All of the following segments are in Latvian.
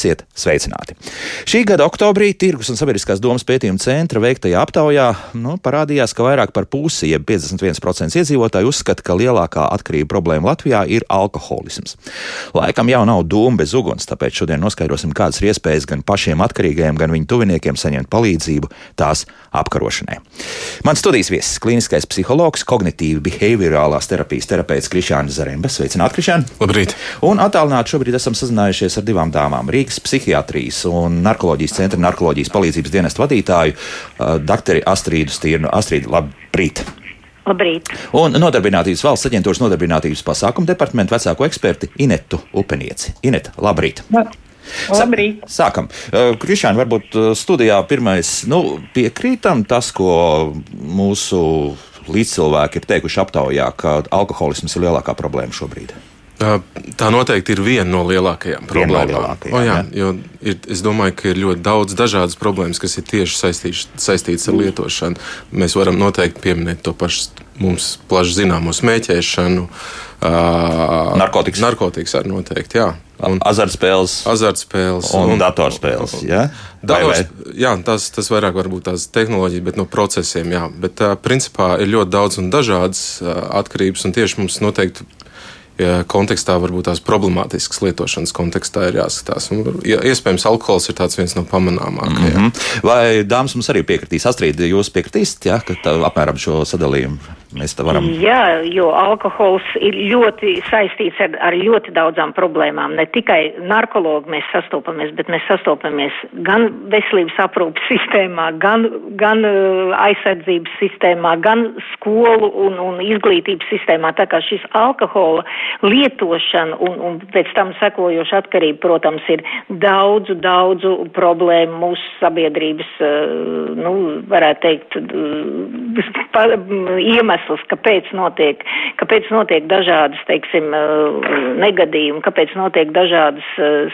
Esiet sveicināti! Šī gada oktobrī Tirgus un Sabiedriskās domas pētījuma centra veiktajā aptaujā nu, parādījās, ka vairāk par pusi, jeb 51% iedzīvotāji uzskata, ka lielākā atkarība problēma Latvijā ir alkoholisms. Laikam jau nav dūma bez uguns, tāpēc šodien noskaidrosim, kādas ir iespējas gan pašiem atkarīgajiem, gan viņu tuviniekiem saņemt palīdzību tās apkarošanai. Mans studijas viesis - kliniskais psihologs, kognitīvi behaviorālās terapijas terapeits Krišāns Zarembes. Sveicināti, Krišān! Labrīt! Un attālināti šobrīd esam sazinājušies ar divām dāmām. Rīgas psihiatrijas un narkoloģijas centra narkoloģijas palīdzības dienestu vadītāju, uh, doktori Astrīdu Stīrnu. Astrīdu, labrīt! Labrīt. Un Nodarbinātības valsts aģentūras nodarbinātības pasākumu departamentu vecāko eksperti Inetu Upenieci. Ineta, labrīt! La. Labrīt. Sākam. Uh, Krišāna, varbūt uh, studijā pirmais, nu, piekrītam tas, ko mūsu līdzcilvēki ir teikuši aptaujā, ka alkoholisms ir lielākā problēma šobrīd. Tā noteikti ir viena no lielākajām problēmām. No lielākajām, o, jā, jo ir, es domāju, ka ir ļoti daudz dažādas problēmas, kas ir tieši saistīts, saistītas ar lietošanu. Mēs varam noteikti pieminēt to pašu mums plaši zināmo smēķēšanu. Narkotikas. Narkotikas arī noteikti, jā. Un azartspēles, azartspēles un, un datorspēles. Ja? Dators, jā, tas, tas vairāk varbūt tās tehnoloģijas, bet no procesiem. Jā. Bet, principā, ir ļoti daudz un dažādas atkarības, un tieši mums noteikti kontekstā, varbūt tās problemātiskas lietošanas kontekstā ir jāskatās. Un, iespējams, alkohols ir viens no pamanāmākajiem. Mm -hmm. Vai dāmas mums arī piekritīs? Astrid, jūs piekritīsiet, ja, ka tā, apmēram šo sadalījumu mēs te varam? Jā, jo alkohols ir ļoti saistīts ar, ar ļoti daudzām problēmām. Ne tikai narkologi mēs sastopamies, bet mēs sastopamies gan veselības aprūpas sistēmā, gan, gan aizsardzības sistēmā, gan skolu un, un izglītības sistēmā. Tā kā šis alkohola lietošana un, un pēc tam sekojoša atkarība, protams, ir daudzu, daudzu problēmu mūsu sabiedrības, eh, nu, varētu teikt, eh, iemesls, kāpēc notiek, kāpēc notiek dažādas, teiksim, eh, negadījumi, kāpēc notiek dažādas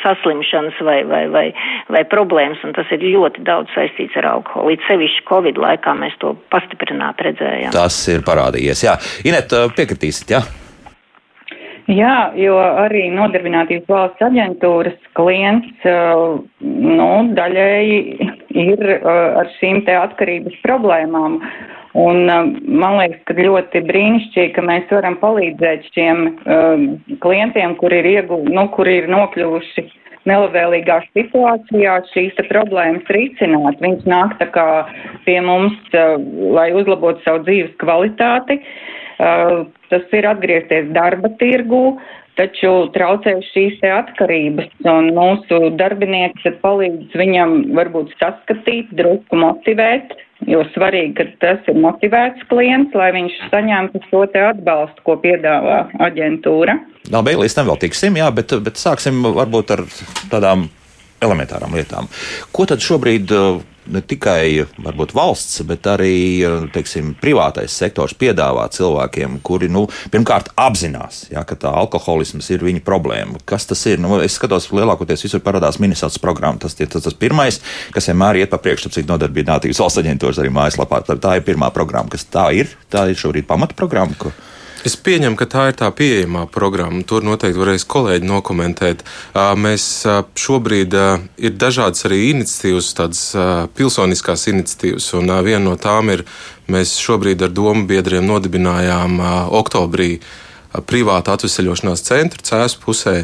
saslimšanas vai, vai, vai, vai problēmas, un tas ir ļoti daudz saistīts ar alkoholu. Līdz sevišķi Covid laikā mēs to pastiprināt redzējām. Tas ir parādījies, jā. Inet, piekritīsit, jā? Jā, jo arī nodarbinātības valsts aģentūras klients nu, daļēji ir ar šīm te atkarības problēmām. Un man liekas, ka ļoti brīnišķīgi, ka mēs varam palīdzēt šiem uh, klientiem, kuri ir, iegu, nu, kuri ir nokļuvuši nelabvēlīgā situācijā, šīs problēmas risināt. Viņš nāk tā kā pie mums, uh, lai uzlabotu savu dzīves kvalitāti. Uh, tas ir atgriezties darba tirgū, taču traucē šīs atkarības, un mūsu darbinieki tad palīdz viņam varbūt saskatīt, drusku motivēt, jo svarīgi, ka tas ir motivēts klients, lai viņš saņemtu šo te atbalstu, ko piedāvā aģentūra. Labi, līdz tam vēl tiksim, jā, bet, bet sāksim varbūt ar tādām elementārām lietām. Ko tad šobrīd uh, ne tikai varbūt, valsts, bet arī teiksim, privātais sektors piedāvā cilvēkiem, kuri nu, pirmkārt apzinās, ja, ka tā alkoholisms ir viņa problēma. Kas tas ir? Nu, es skatos, lielākoties visur parādās Minnesotas programma. Tas ir tas, tas pirmais, kas vienmēr iet pa priekšu, cik nodarbinātības valsts aģentūras arī mājaslapā. Tā ir pirmā programma, kas tā ir. Tā ir šobrīd pamata programma. Ko... Es pieņemu, ka tā ir tā pieejamā programma. Tur noteikti varēs kolēģi nokomentēt. Mēs šobrīd ir dažādas arī iniciatīvas, tādas pilsoniskās iniciatīvas, un viena no tām ir, mēs šobrīd ar domu biedriem nodibinājām oktobrī privātu atvesaļošanās centru cēsu pusē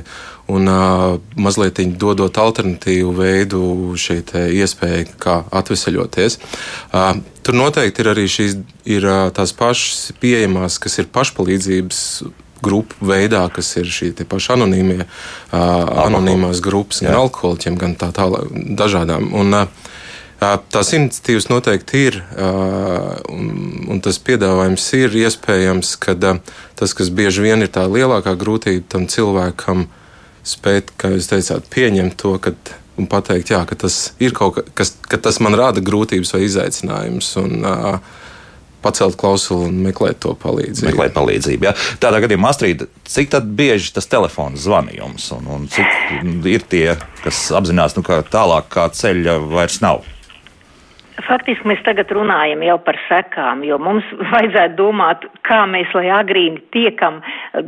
un uh, mazliet dodot alternatīvu veidu šai iespējai, kā atvesaļoties. Uh, tur noteikti ir arī šīs ir, uh, tās pašas pieejamās, kas ir pašpalīdzības grupu veidā, kas ir šī paša anonīmie, uh, anonīmās grupas, gan alkoholiķiem, gan tā tālāk, dažādām. Un, uh, Tās iniciatīvas noteikti ir, un, un tas piedāvājums ir iespējams, ka tas, kas bieži vien ir tā lielākā grūtība tam cilvēkam, spēt, kā jūs teicāt, pieņemt to, ka, un pateikt, jā, ka tas ir kaut kas, ka tas man rada grūtības vai izaicinājumus. Un, Pacelt klausuli un meklēt to palīdzību. Meklēt palīdzību. Ja? Tādā gadījumā, Astrid, cik bieži tas telefons zvana jums, un, un cik ir tie, kas apzinās, nu, ka tālāk kā ceļa vairs nav? Faktiski mēs tagad runājam jau par sekām, jo mums vajadzētu domāt, kā mēs, lai agrīni tiekam,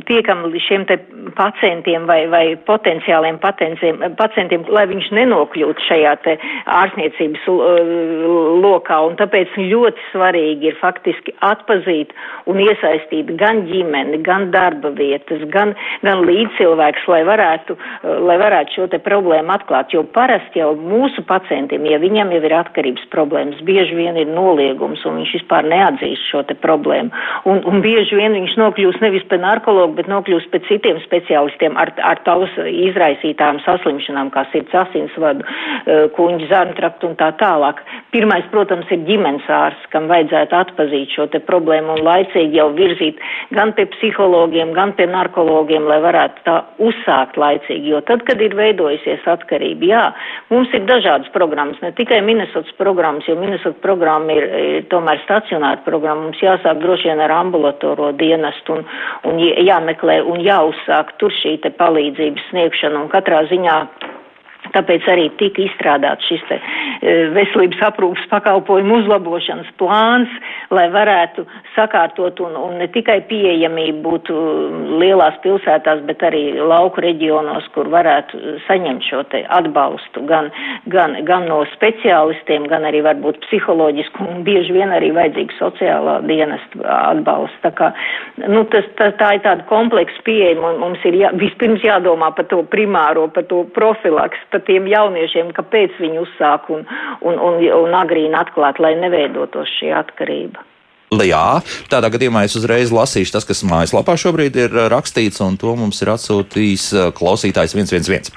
tiekam šiem te pacientiem vai, vai potenciāliem pacientiem, pacientiem, lai viņš nenokļūtu šajā te ārstniecības lokā. Un tāpēc ļoti svarīgi ir faktiski atpazīt un iesaistīt gan ģimeni, gan darba vietas, gan, gan līdzcilvēks, lai varētu, lai varētu šo te problēmu atklāt. Jo parasti jau mūsu pacientiem, ja viņam jau ir atkarības problēma, problēmas. Bieži vien ir noliegums, un viņš vispār neatzīst šo te problēmu. Un, un bieži vien viņš nokļūst nevis pie narkologa, bet nokļūst pie citiem speciālistiem ar, ar tavas izraisītām saslimšanām, kā sirds asinsvadu, eh, kuņģa zarntraktu un tā tālāk. Pirmais, protams, ir ģimenes ārsts, kam vajadzētu atpazīt šo te problēmu un laicīgi jau virzīt gan pie psihologiem, gan pie narkologiem, lai varētu tā uzsākt laicīgi. Jo tad, kad ir veidojusies atkarība, jā, mums ir dažādas programmas, ne tikai Minnesotas programmas, jo Minnesota programma ir, ir tomēr stacionāra programma. Mums jāsāk droši vien ar ambulatoro dienestu un, un jāmeklē un jāuzsāk tur šī te palīdzības sniegšana un katrā ziņā Tāpēc arī tika izstrādāts šis te e, veselības aprūpas pakalpojumu uzlabošanas plāns, lai varētu sakārtot un, un ne tikai pieejamība būtu lielās pilsētās, bet arī lauku reģionos, kur varētu saņemt šo te atbalstu gan, gan, gan no speciālistiem, gan arī varbūt psiholoģisku un bieži vien arī vajadzīgu sociālā dienestu atbalstu. Tā kā, nu, tas, tā, tā ir tāda kompleksa pieeja, mums ir jā, vispirms jādomā par to primāro, par to profilaks, par tiem jauniešiem, kāpēc viņi uzsāk un, un, un, un agrīni atklāt, lai neveidotos šī atkarība. Jā, tādā gadījumā es uzreiz lasīšu tas, kas mājaslapā šobrīd ir rakstīts, un to mums ir atsūtījis klausītājs 111.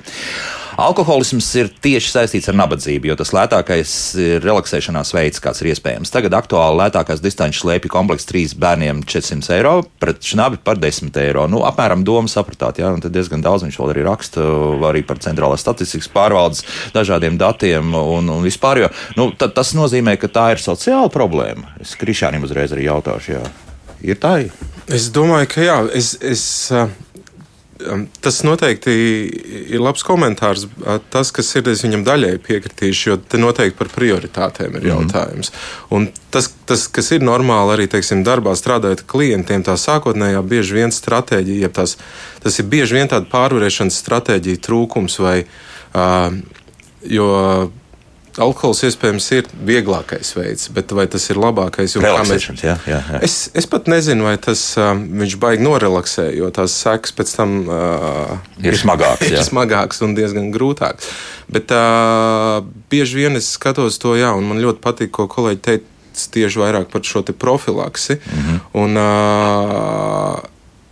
Alkoholisms ir tieši saistīts ar nabadzību, jo tas lētākais ir relaksēšanās veids, kāds ir iespējams. Tagad aktuāli lētākās distanču slēpju komplekss trīs bērniem 400 eiro, pret šnabi par 10 eiro. Nu, apmēram doma sapratāt, jā, un tad diezgan daudz viņš vēl arī raksta arī par centrālās statistikas pārvaldes dažādiem datiem un, un vispār. Jo, nu, tas nozīmē, ka tā ir sociāla problēma. Es Krišānam uzreiz arī jautāšu, jā. Ir tā? Es domāju, ka jā. Es, es, Tas noteikti ir labs komentārs. Tas, kas ir, es viņam daļai piekritīšu, jo te noteikti par prioritātēm ir mhm. jautājums. Mm. Un tas, tas, kas ir normāli arī teiksim, darbā strādājot ar klientiem, tā sākotnējā bieži vien stratēģija, tas, tas ir bieži vien tāda pārvarēšanas stratēģija trūkums vai. Uh, jo alkohols iespējams ir vieglākais veids, bet vai tas ir labākais? Mēs, jā, jā, jā. Es, es pat nezinu, vai tas uh, viņš baigi norelaksē, jo tās sekas pēc tam uh, ir smagākas. ir smagākas un diezgan grūtākas. Bet uh, bieži vien es skatos to, jā, un man ļoti patīk, ko kolēģi teica tieši vairāk par šo profilaksi. Mm -hmm. un, uh,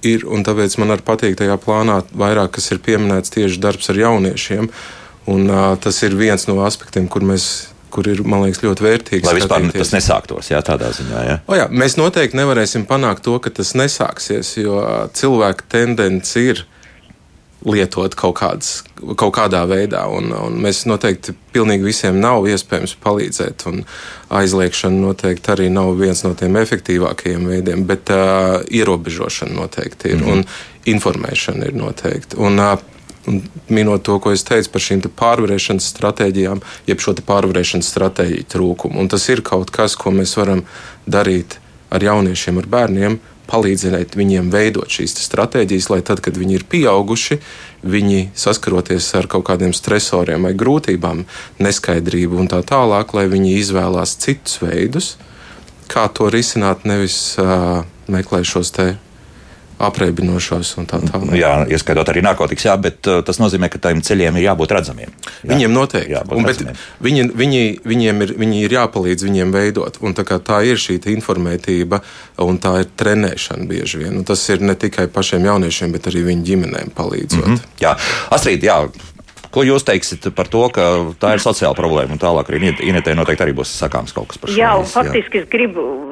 ir, un tāpēc man arī patīk tajā plānā vairāk, kas ir pieminēts tieši darbs ar jauniešiem. Uh, Un, uh, tas ir viens no aspektiem, kur mēs kur ir, man liekas, ļoti vērtīgs. Lai vispār skatīties. tas nesāktos, jā, tādā ziņā. Jā. O, jā, mēs noteikti nevarēsim panākt to, ka tas nesāksies, jo cilvēka tendence ir lietot kaut, kādas, kaut kādā veidā. Un, un mēs noteikti pilnīgi visiem nav iespējams palīdzēt. Aizliekšana noteikti arī nav viens no tiem efektīvākajiem veidiem, bet uh, ierobežošana noteikti ir mm -hmm. un informēšana ir noteikti. Un, uh, Un minot to, ko es teicu par šīm pārvarēšanas stratēģijām, jeb šo pārvarēšanas stratēģiju trūkumu. Un tas ir kaut kas, ko mēs varam darīt ar jauniešiem, ar bērniem, palīdzēt viņiem veidot šīs stratēģijas, lai tad, kad viņi ir pieauguši, viņi saskaroties ar kaut kādiem stresoriem vai grūtībām, neskaidrību un tā tālāk, lai viņi izvēlās citus veidus, kā to risināt, nevis uh, meklē šos te apreibinošos un tā tālāk. Jā, ieskaitot arī narkotikas, jā, bet uh, tas nozīmē, ka tiem ceļiem ir jābūt redzamiem. Jā. Viņiem noteikti. Un, viņi, viņi, viņiem ir, viņi ir jāpalīdz viņiem veidot. Un tā, tā ir šī informētība un tā ir trenēšana bieži vien. Un tas ir ne tikai pašiem jauniešiem, bet arī viņu ģimenēm palīdzot. Mm -hmm. Jā, Astrid, jā. Ko jūs teiksiet par to, ka tā ir sociāla problēma un tālāk arī Inetē noteikti arī būs sakāms kaut kas par šo? Jā, un faktiski jā. es gribu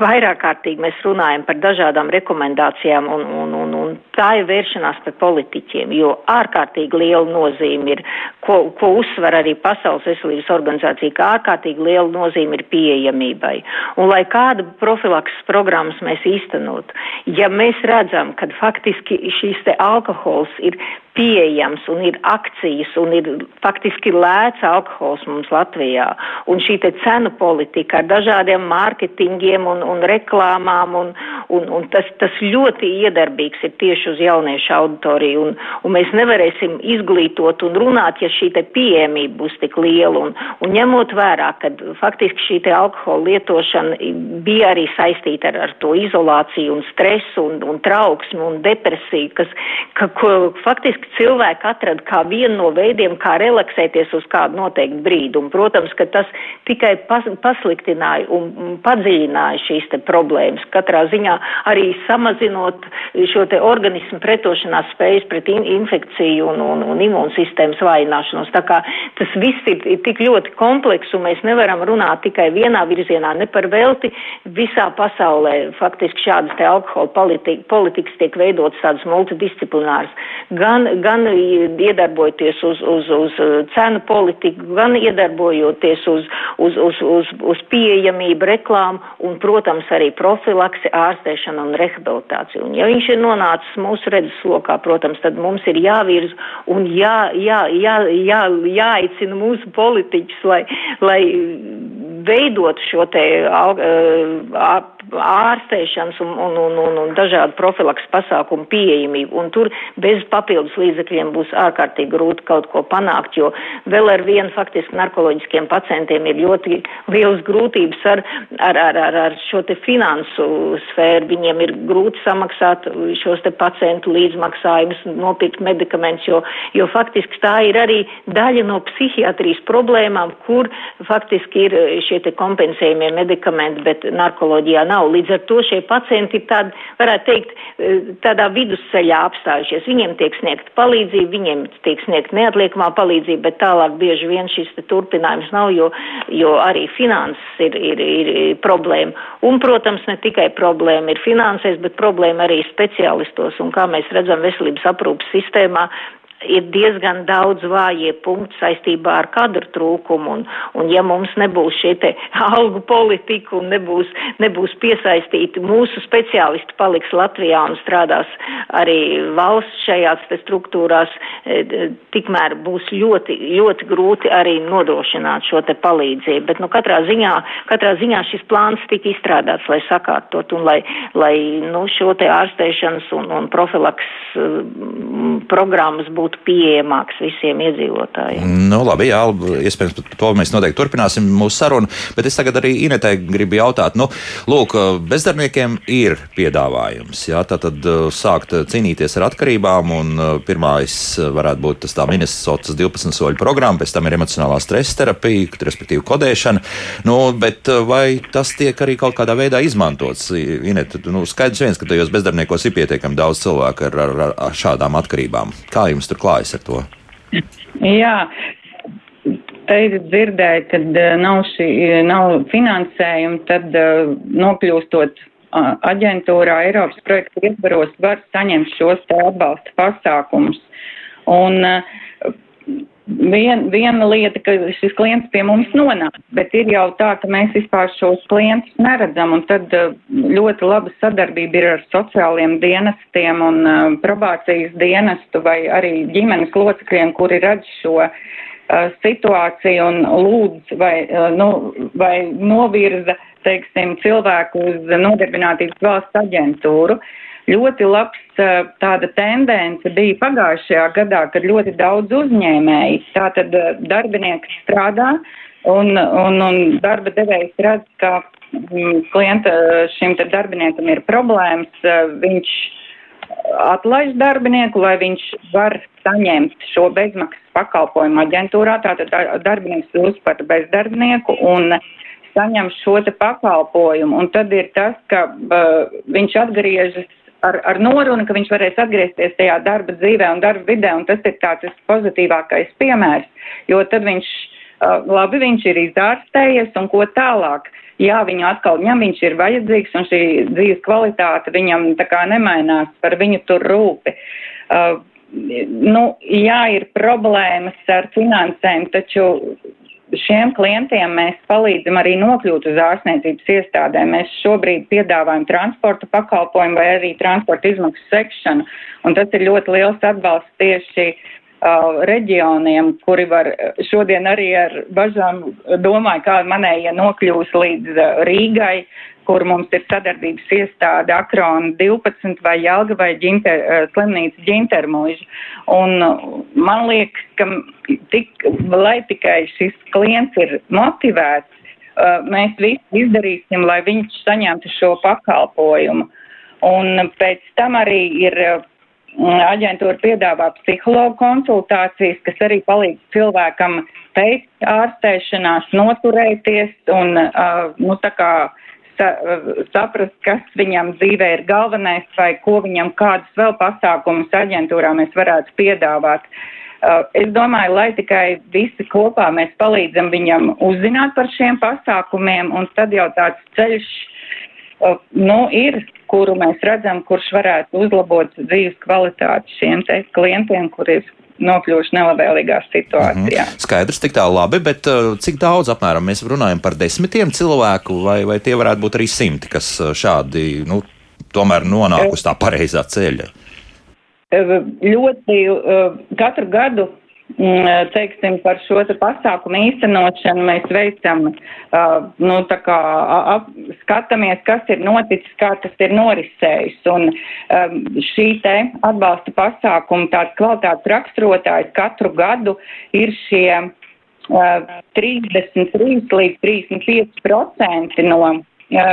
vairāk kārtīgi mēs runājam par dažādām rekomendācijām un, un, un, un tā ir vēršanās pie politiķiem, jo ārkārtīgi liela nozīme ir, ko, ko uzsver arī Pasaules veselības organizācija, ka ārkārtīgi liela nozīme ir pieejamībai. Un lai kāda profilakses programmas mēs īstenot, ja mēs redzam, ka faktiski šīs te alkohols ir pieejams un ir akcijas un ir faktiski lēts alkohols mums Latvijā. Un šī te cenu politika ar dažādiem mārketingiem un, un reklāmām un, un, un tas, tas ļoti iedarbīgs ir tieši uz jauniešu auditoriju. Un, un mēs nevarēsim izglītot un runāt, ja šī te pieejamība būs tik liela. Un, un ņemot vērā, ka faktiski šī te alkohola lietošana bija arī saistīta ar, ar to izolāciju un stresu un, un trauksmu un depresiju, kas, ka, ko faktiski cilvēki atrada kā vienu no veidiem, kā relaksēties uz kādu noteiktu brīdi. Un, protams, ka tas tikai pas, pasliktināja un padziļināja šīs te problēmas. Katrā ziņā arī samazinot šo te organismu pretošanās spējas pret in infekciju un, un, un imūnsistēmas vājināšanos. Tā kā tas viss ir, ir tik ļoti kompleks un mēs nevaram runāt tikai vienā virzienā, ne par velti visā pasaulē. Faktiski šādas te alkohola politika, politikas tiek veidotas tādas multidisciplināras. Gan, gan iedarbojoties uz, uz, uz uh, cenu politiku, gan iedarbojoties uz, uz, uz, uz, uz pieejamību, reklāmu un, protams, arī profilaksi, ārstēšanu un rehabilitāciju. Un, ja viņš ir nonācis mūsu redzeslokā, protams, tad mums ir jāvirz un jā, jā, jā, jā, jāaicina mūsu politiķus, lai, lai veidot šo te uh, ārstēšanas un, un, un, un, un dažādu profilaks pasākumu pieejamību. Un tur bez papildus līdzekļiem būs ārkārtīgi grūti kaut ko panākt, jo vēl ar vienu faktiski narkoloģiskiem pacientiem ir ļoti liels grūtības ar, ar, ar, ar, ar šo te finansu sfēru. Viņiem ir grūti samaksāt šos te pacientu līdzmaksājumus, nopirkt medikamentus, jo, jo faktiski tā ir arī daļa no psihiatrijas problēmām, kur faktiski ir šie te kompensējumie medikamenti, bet narkoloģijā nav. Līdz ar to šie pacienti ir tādi, varētu teikt, tādā vidusceļā apstājušies. Viņiem tiek sniegta palīdzība, viņiem tiek sniegta neatliekamā palīdzība, bet tālāk bieži vien šis turpinājums nav, jo, jo arī finanses ir, ir, ir problēma. Un, protams, ne tikai problēma ir finansēs, bet problēma arī speciālistos. Un kā mēs redzam veselības aprūpas sistēmā, ir diezgan daudz vājie punkti saistībā ar kadru trūkumu, un, un ja mums nebūs šie te algu politika un nebūs, nebūs piesaistīti mūsu speciālisti paliks Latvijā un strādās arī valsts šajās te struktūrās, e, tikmēr būs ļoti, ļoti grūti arī nodrošināt šo te palīdzību. Bet, nu, katrā ziņā, katrā ziņā šis plāns tika izstrādāts, lai sakārtot un lai, lai nu, šo te ārstēšanas un, un profilaks programmas būtu būtu pieejamāks visiem iedzīvotājiem. Nu, labi, jā, iespējams, par to mēs noteikti turpināsim mūsu sarunu, bet es tagad arī Inetei gribu jautāt, nu, lūk, bezdarbniekiem ir piedāvājums, jā, tātad uh, sākt cīnīties ar atkarībām, un uh, pirmais varētu būt tas tā Minnesotas 12 soļu programma, pēc tam ir emocionālā stresa terapija, respektīvi kodēšana, nu, bet uh, vai tas tiek arī kaut kādā veidā izmantots? Inet, nu, skaidrs viens, ka tajos bezdarbniekos ir pietiekami daudz cilvēku ar, ar, ar šādām atkarībām. Kā jums tur klājas ar to? Jā, teicu dzirdēju, kad eh, nav, šī, nav finansējuma, tad uh, nokļūstot aģentūrā Eiropas projekta ietvaros var saņemt šos atbalsta pasākumus. Un vien, viena lieta, ka šis klients pie mums nonāk, bet ir jau tā, ka mēs vispār šos klientus neredzam, un tad uh, ļoti laba sadarbība ir ar sociāliem dienestiem un uh, probācijas dienestu vai arī ģimenes locekļiem, kuri redz šo uh, situāciju un lūdz vai, nu, vai novirza, teiksim, cilvēku uz nodarbinātības valsts aģentūru. Uh, ļoti labs tāda tendence bija pagājušajā gadā, kad ļoti daudz uzņēmēji, tātad darbinieks strādā un, un, un darba devējs redz, ka mm, klienta šim te darbiniekam ir problēmas, viņš atlaiž darbinieku, lai viņš var saņemt šo bezmaksas pakalpojumu aģentūrā, tātad darbinieks kļūst par bezdarbnieku un saņem šo te pakalpojumu. Un tad ir tas, ka uh, viņš atgriežas ar, ar norunu, ka viņš varēs atgriezties tajā darba dzīvē un darba vidē, un tas ir tāds pozitīvākais piemērs, jo tad viņš, uh, labi, viņš ir izdārstējies, un ko tālāk. jā, viņu atkal ņem, viņš ir vajadzīgs un šī dzīves kvalitāte viņam tā kā nemainās, par viņu tur rūpi. Uh, nu, jā, ir problēmas ar finansēm, taču šiem klientiem mēs palīdzam arī nokļūt uz ārstniecības iestādēm. Mēs šobrīd piedāvājam transporta pakalpojumu vai arī transporta izmaksu sekšanu, un tas ir ļoti liels atbalsts tieši uh, reģioniem, kuri var šodien arī ar bažām domāju, kā manējie nokļūs līdz uh, Rīgai, kur mums ir sadarbības iestāde Akrona 12 vai Jelga vai ģinter, uh, slimnīca ģintermuiža. Un man liekas, ka tik, lai tikai šis klients ir motivēts, uh, mēs visi izdarīsim, lai viņš saņemtu šo pakalpojumu. Un pēc tam arī ir uh, aģentūra piedāvā psihologu konsultācijas, kas arī palīdz cilvēkam pēc ārstēšanās noturēties un, uh, nu, tā kā saprast, kas viņam dzīvē ir galvenais vai ko viņam kādus vēl pasākumus aģentūrā mēs varētu piedāvāt. Uh, es domāju, lai tikai visi kopā mēs palīdzam viņam uzzināt par šiem pasākumiem, un tad jau tāds ceļš uh, nu, ir kuru mēs redzam, kurš varētu uzlabot dzīves kvalitāti šiem klientiem, kur ir nokļuvuši nelabvēlīgā situācijā. Mm -hmm. Skaidrs, tik tā labi, bet uh, cik daudz apmēram mēs runājam par desmitiem cilvēku, vai, vai tie varētu būt arī simti, kas uh, šādi, nu, tomēr nonāk uz tā pareizā ceļa? Ļoti uh, katru gadu teiksim, par šo te pasākumu īstenošanu mēs veicam, uh, nu, tā kā ap, skatāmies, kas ir noticis, kā tas ir norisējis. Un um, šī te atbalsta pasākuma tāds kvalitātes raksturotājs katru gadu ir šie uh, 33 līdz 35% no uh,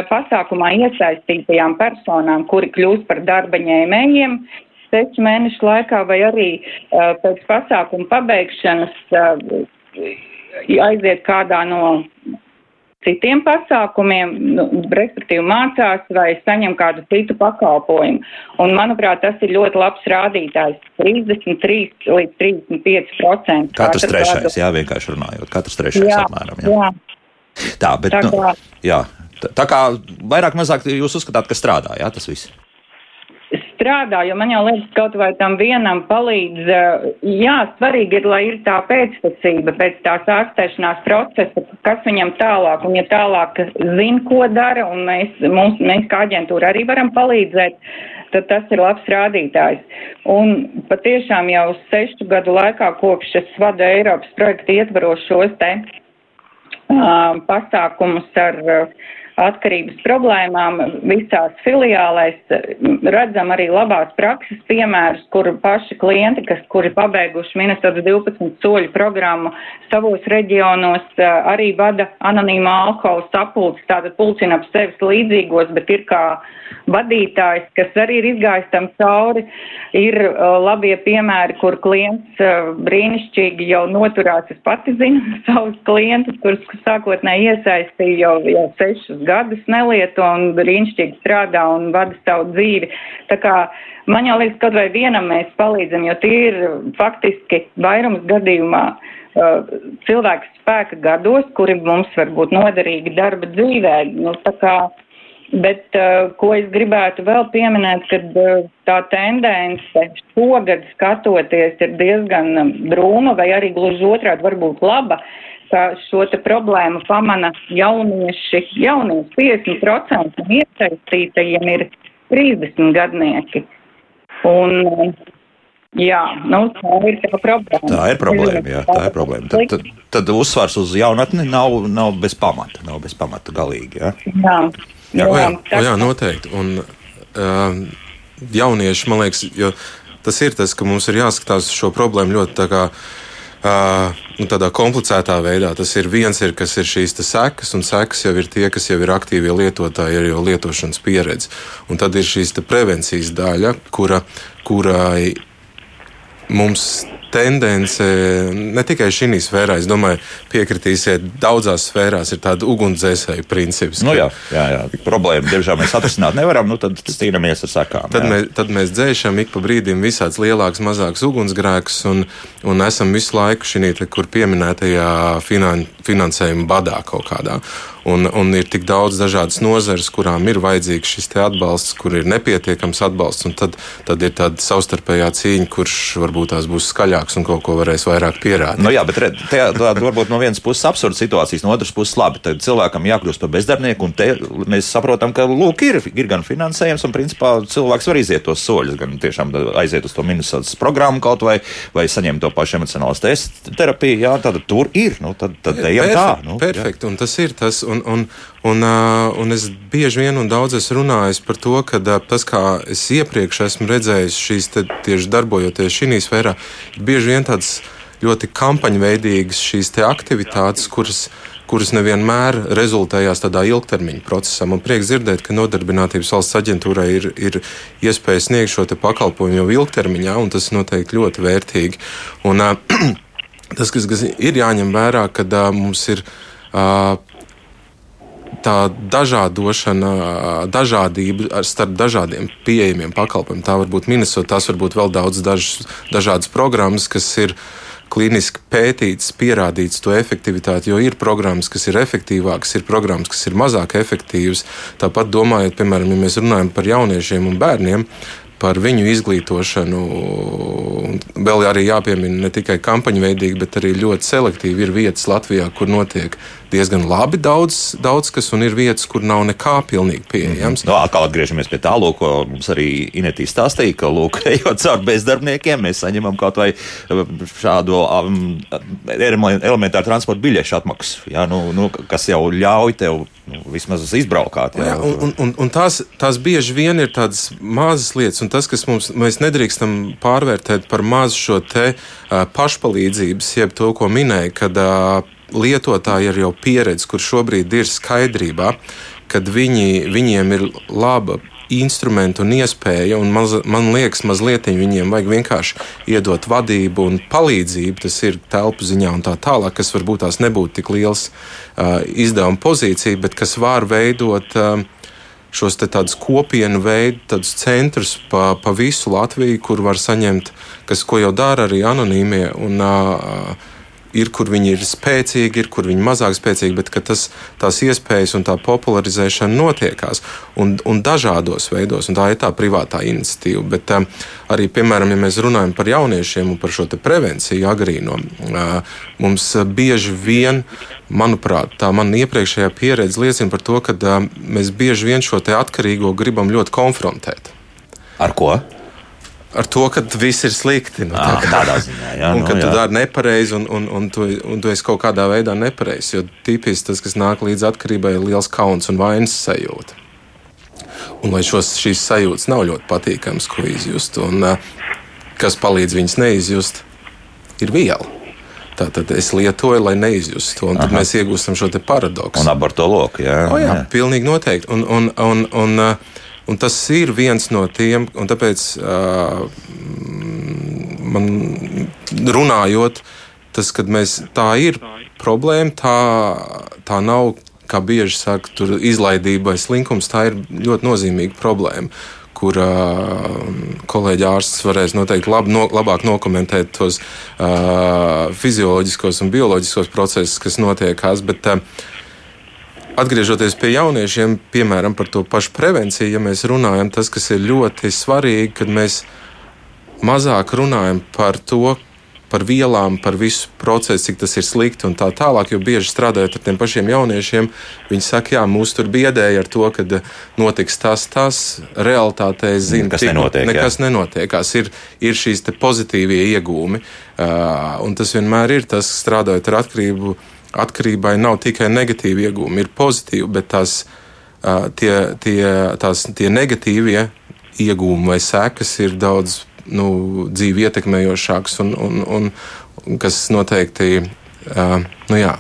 pasākumā iesaistītajām personām, kuri kļūst par darba ņēmējiem, sešu mēnešu laikā vai arī uh, pēc pasākuma pabeigšanas uh, aiziet kādā no citiem pasākumiem, nu, respektīvi mācās vai saņem kādu citu pakalpojumu. Un, manuprāt, tas ir ļoti labs rādītājs - 33 līdz 35 procenti. Katrs trešais, gadu. jā, vienkārši runājot, katrs trešais jā, apmēram. Jā. jā. Tā, bet, tā nu, kā, nu, jā, tā, tā kā vairāk mazāk jūs uzskatāt, ka strādā, jā, tas viss strādā, jo man jau liekas, kaut vai tam vienam palīdz, eh, jā, svarīgi ir, lai ir tā pēctecība pēc tās ārstēšanās procesa, kas viņam tālāk, un ja tālāk zina, ko dara, un mēs, mums, mēs kā aģentūra arī varam palīdzēt, tad tas ir labs rādītājs. Un patiešām jau sešu gadu laikā, kopš es vadu Eiropas projektu ietvaros šos te uh, pasākumus ar uh, atkarības problēmām visās filiālēs. Redzam arī labās prakses piemērus, kur paši klienti, kas, kuri pabeiguši Minnesotas 12 soļu programmu savos reģionos, arī vada anonīmā alkohola sapulces, tātad pulcina ap sevis līdzīgos, bet ir kā vadītājs, kas arī ir izgājis tam cauri. Ir labie piemēri, kur klients brīnišķīgi jau noturās. Es pati zinu savus klientus, kurus sākotnēji iesaistīju jau, jau sešus gadus nelieto un brīnišķīgi strādā un vada savu dzīvi. Tā kā man jau liekas, kaut vai vienam mēs palīdzam, jo tie ir faktiski vairums gadījumā uh, cilvēku spēka gados, kuri mums var būt noderīgi darba dzīvē. Nu, Bet, uh, ko es gribētu vēl pieminēt, kad uh, tā tendence šogad skatoties ir diezgan drūma vai arī gluži otrādi varbūt laba, ka šo te problēmu pamana jaunieši, jaunieši 50% no iesaistītajiem ir 30 gadnieki. Un, jā, nu, tā ir tā problēma. Tā ir problēma, jā, tā ir problēma. Tad, tad, tad uzsvars uz jaunatni nav, nav bez pamata, nav bez pamata galīgi, jā? Jā. Jā, jā, jā, jā noteikti. Un, uh, jaunieši, man liekas, tas ir tas, ka mums ir jāskatās šo problēmu ļoti tā kā. Uh, nu, tādā komplicētā veidā. Tas ir viens, ir, kas ir šīs sekas, un sekas jau ir tie, kas jau ir aktīvie lietotāji, ir jau lietošanas pieredze. Un tad ir šīs prevencijas daļa, kura, kurai mums tendence ne tikai šī sfērā, es domāju, piekritīsiet, daudzās sfērās ir tāda ugunsdzēsēju princips. Nu, jā, jā, jā. problēma, diemžēl mēs atrisināt nevaram, nu tad cīnāmies ar sakām. Tad, mēs, tad mēs dzēšam ik pa brīdim visāds lielāks, mazāks ugunsgrēks un, un esam visu laiku šī, kur pieminētajā finan, finansējuma badā kaut kādā. un, un ir tik daudz dažādas nozares, kurām ir vajadzīgs šis atbalsts, kur ir nepietiekams atbalsts. Tad, tad ir tāda savstarpējā cīņa, kurš varbūt tās būs skaļāks un kaut ko varēs vairāk pierādīt. Nu, jā, bet tā varbūt no vienas puses absurda situācijas, no otras puses labi. Tad cilvēkam jākļūst par bezdarbnieku, un te mēs saprotam, ka lūk, ir, ir gan finansējums, un principā cilvēks var iziet tos soļus, gan tiešām aiziet uz to minusātas programmu kaut vai, vai saņemt to pašu emocionālas terapiju. Jā, tad tur ir. Nu, tad, tad ejam perfekt, tā. Nu, perfekt, jā. un tas ir tas. Un, un, un, un es bieži vien un daudz esmu runājis par to, ka tas, kā es iepriekš esmu redzējis šīs tieši darbojoties šī sfērā, ir bieži vien tādas ļoti kampaņveidīgas šīs aktivitātes, kuras kuras nevienmēr rezultējās tādā ilgtermiņa procesā. Man prieks dzirdēt, ka Nodarbinātības valsts aģentūrai ir, ir iespēja sniegt šo pakalpojumu jau ilgtermiņā, un tas noteikti ļoti vērtīgi. Un, tas, kas, kas ir jāņem vērā, kad mums ir tā dažādošana, dažādība starp dažādiem pieejamiem pakalpojumiem. Tā var būt Minnesota, tās var būt vēl daudz dažas, dažādas programmas, kas ir klīniski pētīts, pierādīts to efektivitāti, jo ir programmas, kas ir efektīvākas, ir programmas, kas ir mazāk efektīvas. Tāpat domājot, piemēram, ja mēs runājam par jauniešiem un bērniem, par viņu izglītošanu. Vēl arī jāpiemina ne tikai kampaņu veidīgi, bet arī ļoti selektīvi ir vietas Latvijā, kur notiek diezgan labi daudz, daudz kas, un ir vietas, kur nav nekā pilnīgi pieejams. Mm -hmm. no, atkal atgriežamies pie tā, lūk, ko mums arī Inetī stāstīja, ka, lūk, ejot caur bezdarbniekiem, mēs saņemam kaut vai um, šādu um, elementāru transporta biļešu atmaksu, jā, nu, nu, kas jau ļauj tev nu, vismaz izbraukāt. Jā, jā, un, un, un, un tās, tās bieži vien ir tādas mazas lietas, un tas, kas mums, mēs nedrīkstam pārvērtēt par mazu šo te uh, pašpalīdzības, jeb to, ko minēja, kad uh, lietotāji ar jau pieredzi, kur šobrīd ir skaidrībā, kad viņi, viņiem ir laba instrumentu un iespēja, un maz, man liekas, mazliet viņiem vajag vienkārši iedot vadību un palīdzību. Tas ir telpu ziņā un tā tālāk, kas varbūt tās nebūtu tik liels uh, izdevuma pozīcija, bet kas var veidot. Uh, Šos tādus kopienu veidu, tādus centrus pa, pa visu Latviju, kur var saņemt, kas, ko jau dara arī anonīmie. Un, uh, ir, kur viņi ir spēcīgi, ir, kur viņi mazāk spēcīgi, bet tas, tās iespējas un tā popularizēšana notiekās un, un dažādos veidos, un tā ir tā privātā iniciatīva. Bet um, arī, piemēram, ja mēs runājam par jauniešiem un par šo prevenciju agrīno, uh, mums bieži vien, manuprāt, tā mana iepriekšējā pieredze liecina par to, ka uh, mēs bieži vien šo atkarīgo gribam ļoti konfrontēt. Ar ko? Ar to, ka viss ir slikti. Nu, tā, tādā ziņā, jā. un nu, ka jā. tu dari nepareizi, un, un, un, tu, un tu esi kaut kādā veidā nepareizs. Jo tipiski tas, kas nāk līdz atkarībai, ir liels kauns un vainas sajūta. Un lai šos, šīs sajūtas nav ļoti patīkamas, ko izjust, un kas palīdz viņas neizjust, ir viela. Tātad es lietoju, lai neizjustu to, tad Aha. mēs iegūstam šo paradoksu. Un ap to loku, jā. O, jā, jā. Pilnīgi noteikti. Un, un, un, un, un, Un tas ir viens no tiem, un tāpēc uh, man runājot, tas, kad mēs tā ir problēma, tā, tā nav, kā bieži saka, tur izlaidība vai slinkums, tā ir ļoti nozīmīga problēma kur uh, kolēģi ārsts varēs noteikti lab, no, labāk nokomentēt tos uh, fizioloģiskos un bioloģiskos procesus, kas notiekās. Bet, uh, Atgriežoties pie jauniešiem, piemēram, par to pašu prevenciju, ja mēs runājam, tas, kas ir ļoti svarīgi, kad mēs mazāk runājam par to, par vielām, par visu procesu, cik tas ir slikti un tā tālāk. Jo bieži strādājot ar tiem pašiem jauniešiem, viņi saka, jā, mūs tur biedēja ar to, ka notiks tas, tas. Realtātē es zinu, ka nenotiek, nekas jā. nenotiekās. Ir, ir šīs pozitīvie iegūmi, uh, un tas vienmēr ir tas, strādājot ar atkarību atkarībai nav tikai negatīvi iegūmi, ir pozitīvi, bet tās, tie, tie, tās, tie negatīvie iegūmi vai sekas ir daudz nu, dzīvi ietekmējošāks un, un, un, kas noteikti nu, jā,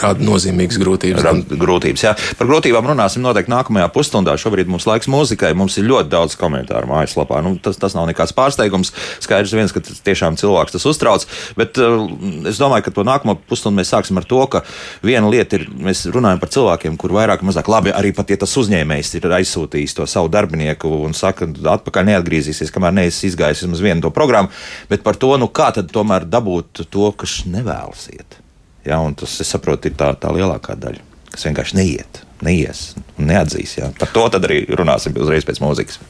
rada nozīmīgas grūtības. Rada grūtības, jā. Par grūtībām runāsim noteikti nākamajā pusstundā. Šobrīd mums laiks mūzikai, mums ir ļoti daudz komentāru mājaslapā. Nu, tas, tas nav nekāds pārsteigums. Skaidrs viens, ka tas tiešām cilvēks tas uztrauc, bet uh, es domāju, ka to nākamo pusstundu mēs sāksim ar to, ka viena lieta ir, mēs runājam par cilvēkiem, kur vairāk vai mazāk labi, arī pat ja tas uzņēmējs ir aizsūtījis to savu darbinieku un saka, atpakaļ neatgriezīsies, kamēr neesi izgājis vismaz vienu to programmu, bet par to, nu kā tad tomēr dabūt to, kas nevēlas iet. Ja, tas, es saprotu, ir tā, tā lielākā daļa. kas vienkārši neiet, neies un neatzīs. Jā. Par to arī runāsim uzreiz pēc mūzikas.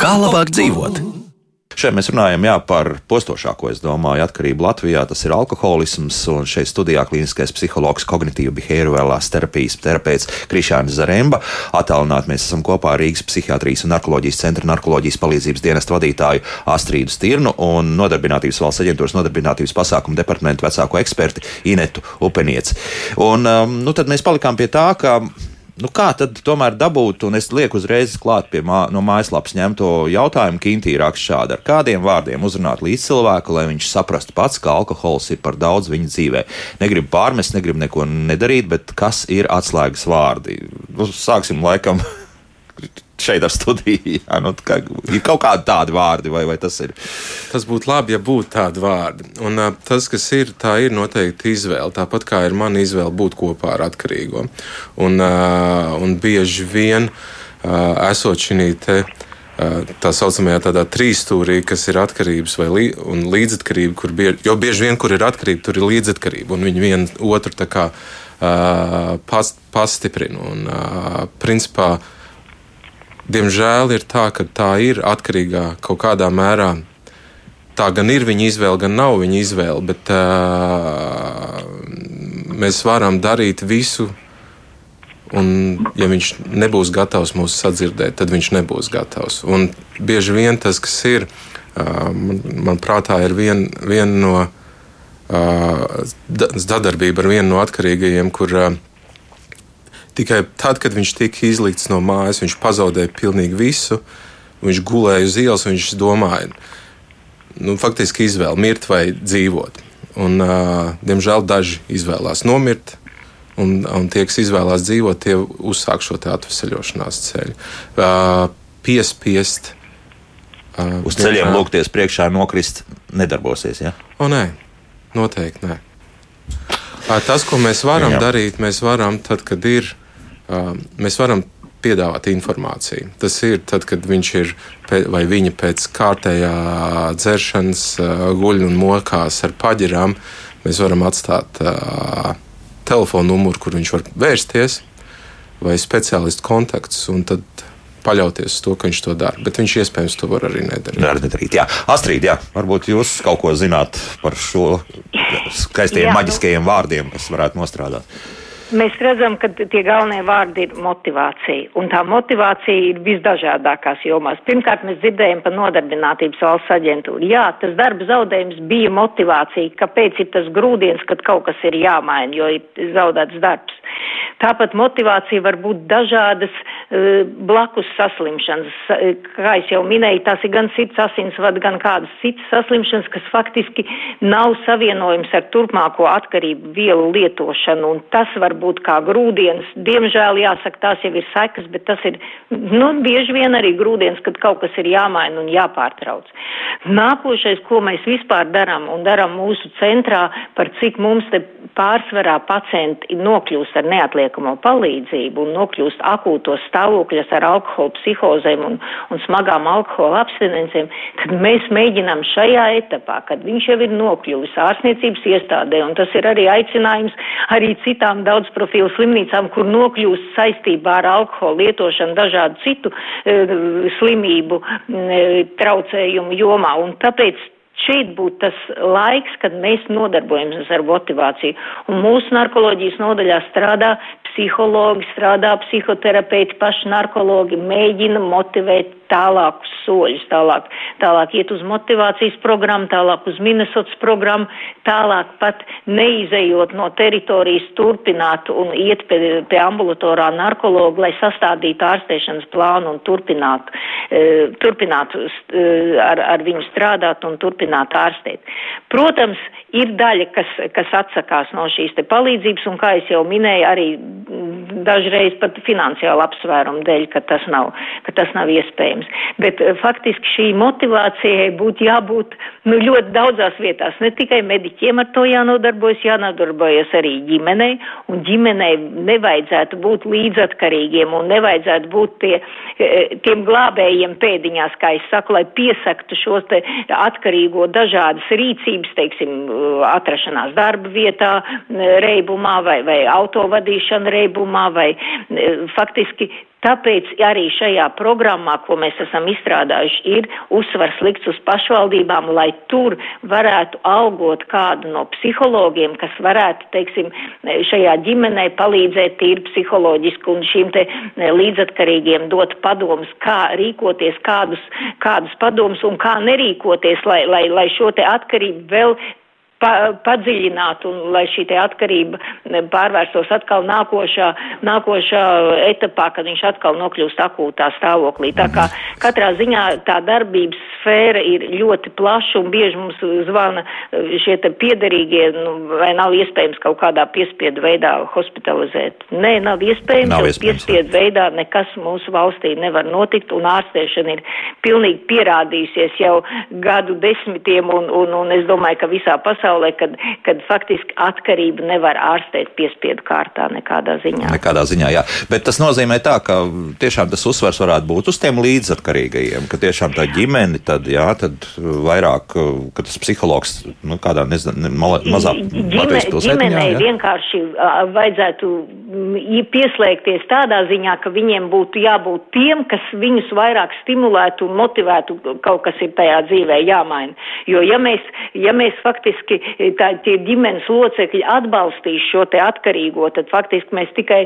Kā labāk dzīvot? Šeit mēs runājam jā, par postošāko, es domāju, atkarību Latvijā. Tas ir alkoholisms, un šeit studijā klīniskais psihologs, kognitīva behaviorālās terapijas terapeits Krišāns Zaremba. Atālināt mēs esam kopā ar Rīgas psihiatrijas un narkoloģijas centra narkoloģijas palīdzības dienesta vadītāju Astrīdu Stirnu un Nodarbinātības valsts aģentūras nodarbinātības pasākumu departamentu vecāko eksperti Inetu Upenieci. Un um, nu, tad mēs palikām pie tā, ka Nu, kā tad tomēr dabūt, un es lieku uzreiz klāt pie mā, no mājaslapas ņemto jautājumu, Kintī raksta šādi, ar kādiem vārdiem uzrunāt līdz cilvēku, lai viņš saprastu pats, ka alkohols ir par daudz viņa dzīvē. Negribu pārmest, negribu neko nedarīt, bet kas ir atslēgas vārdi? Nu, sāksim laikam šeit ar studiju. Jā, nu, kā, ir kaut kādi tādi vārdi, vai, vai tas ir? Tas būtu labi, ja būtu tādi vārdi. Un uh, tas, kas ir, tā ir noteikti izvēle. Tāpat kā ir mana izvēle būt kopā ar atkarīgo. Un, uh, un bieži vien uh, esot šī te. Tā saucamajā tādā trīsstūrī, kas ir atkarības vai lī, līdzatkarība, kur bieži, jo bieži vien, kur ir atkarība, tur ir līdzatkarība, un viņi vienu otru kā, uh, pas, pastiprina. Un, uh, principā, uh, diemžēl ir tā, ka tā ir atkarīgā kaut kādā mērā. Tā gan ir viņa izvēle, gan nav viņa izvēle, bet uh, mēs varam darīt visu. Un, ja viņš nebūs gatavs mūs sadzirdēt, tad viņš nebūs gatavs. Un bieži vien tas, kas ir, man, prātā, ir viena vien no sadarbība ar vienu no atkarīgajiem, kur Tikai tad, kad viņš tika izlikts no mājas, viņš pazaudēja pilnīgi visu. Viņš gulēja uz ielas, viņš domāja, nu, faktiski izvēle mirt vai dzīvot. Un, uh, diemžēl daži izvēlās nomirt, un, un tie, kas izvēlās dzīvot, tie uzsāk šo atvesaļošanās ceļu. Uh, piespiest. Uh, Uz ceļiem lūgties priekšā nokrist nedarbosies. Ja? O, nē, noteikti nē. Tas, ko mēs varam Jā. darīt, mēs varam tad, kad ir mēs varam piedāvāt informāciju. Tas ir tad, kad viņš ir vai viņa pēc kārtējā dzeršanas guļ un mokās ar paģirām. Mēs varam atstāt uh, telefonu numuru, kur viņš var vērsties, vai speciālistu kontakts, un tad paļauties uz to, ka viņš to dara. Bet viņš iespējams to var arī nedarīt. Nevar nedarīt jā. Astrid, jā, varbūt jūs kaut ko zināt par šo skaistiem maģiskajiem vārdiem, kas varētu nostrādāt. Mēs redzam, ka tie galvenie vārdi ir motivācija, un tā motivācija ir visdažādākās jomās. Pirmkārt, mēs dzirdējam par nodarbinātības valsts aģentūru. Jā, tas darba zaudējums bija motivācija, kāpēc ir tas grūdienis, kad kaut kas ir jāmaina, jo ir zaudēts darbs. Tāpat motivācija var būt dažādas uh, blakus saslimšanas. Kā es jau minēju, tās ir gan sirds asinsvada, gan kādas citas saslimšanas, kas faktiski nav savienojums ar turpmāko atkarību vielu lietošanu, un tas var būt kā grūdienis. Diemžēl jāsaka, tās jau ir sekas, bet tas ir, nu, bieži vien arī grūdienis, kad kaut kas ir jāmaina un jāpārtrauc. Nākošais, ko mēs vispār darām un darām mūsu centrā, par cik mums te pārsvarā pacienti nokļūst ar neatliekamo palīdzību un nokļūst akūtos stāvokļos ar alkohola psihozēm un, un smagām alkohola abstinencēm, tad mēs mēģinām šajā etapā, kad viņš jau ir nokļuvis ārstniecības iestādē, un tas ir arī aicinājums arī citām daudz profilu slimnīcām, kur nokļūst saistībā ar alkohola lietošanu dažādu citu e, slimību e, traucējumu jomā. Un tāpēc šeit būtu tas laiks, kad mēs nodarbojamies ar motivāciju. Un mūsu narkoloģijas nodaļā strādā psihologi, strādā psihoterapeiti, paši narkologi, mēģina motivēt tālākus soļus, tālāk, tālāk iet uz motivācijas programmu, tālāk uz Minnesotas programmu, tālāk pat neizējot no teritorijas turpināt un iet pie, pie ambulatorā narkologa, lai sastādītu ārstēšanas plānu un turpinātu, e, turpinātu e, ar, ar viņu strādāt un turpināt ārstēt. Protams, ir daļa, kas, kas atsakās no šīs te palīdzības un, kā es jau minēju, arī dažreiz pat finansiālu apsvērumu dēļ, ka tas nav, ka tas nav iespējams problēmas. Bet uh, faktiski šī motivācijai būtu jābūt nu, ļoti daudzās vietās. Ne tikai mediķiem ar to jānodarbojas, jānodarbojas arī ģimenei, un ģimenei nevajadzētu būt līdzatkarīgiem un nevajadzētu būt tie, tiem glābējiem pēdiņās, kā es saku, lai piesaktu šos te atkarīgo dažādas rīcības, teiksim, atrašanās darba vietā, reibumā vai, vai autovadīšana reibumā vai faktiski Tāpēc arī šajā programmā, ko mēs esam izstrādājuši, ir uzsvars likts uz pašvaldībām, lai tur varētu algot kādu no psihologiem, kas varētu, teiksim, šajā ģimenē palīdzēt tīri psiholoģiski un šīm te līdzatkarīgiem dot padomus, kā rīkoties, kādus, kādus padomus un kā nerīkoties, lai, lai, lai šo te atkarību vēl pa, padziļināt un lai šī te atkarība pārvērstos atkal nākošā, nākošā etapā, kad viņš atkal nokļūst akūtā stāvoklī. Tā kā katrā ziņā tā darbības sfēra ir ļoti plaša un bieži mums zvana šie te piederīgie, nu, vai nav iespējams kaut kādā piespiedu veidā hospitalizēt. Nē, nav iespējams, nav iespējams, piespiedu veidā nekas mūsu valstī nevar notikt un ārstēšana ir pilnīgi pierādījusies jau gadu desmitiem un, un, un es domāju, ka visā pasaulē kad, kad faktiski atkarību nevar ārstēt piespiedu kārtā nekādā ziņā. Nekādā ziņā, jā. Bet tas nozīmē tā, ka tiešām tas uzsvars varētu būt uz tiem līdzatkarīgajiem, ka tiešām tā ģimene, tad, jā, tad vairāk, ka tas psihologs, nu, kādā nezinu, mazā Ģime, ģimenei vienkārši vajadzētu pieslēgties tādā ziņā, ka viņiem būtu jābūt tiem, kas viņus vairāk stimulētu un motivētu, kaut kas ir tajā dzīvē jāmaina. Jo ja mēs, ja mēs faktiski tā, tie ģimenes locekļi atbalstīs šo te atkarīgo, tad faktiski mēs tikai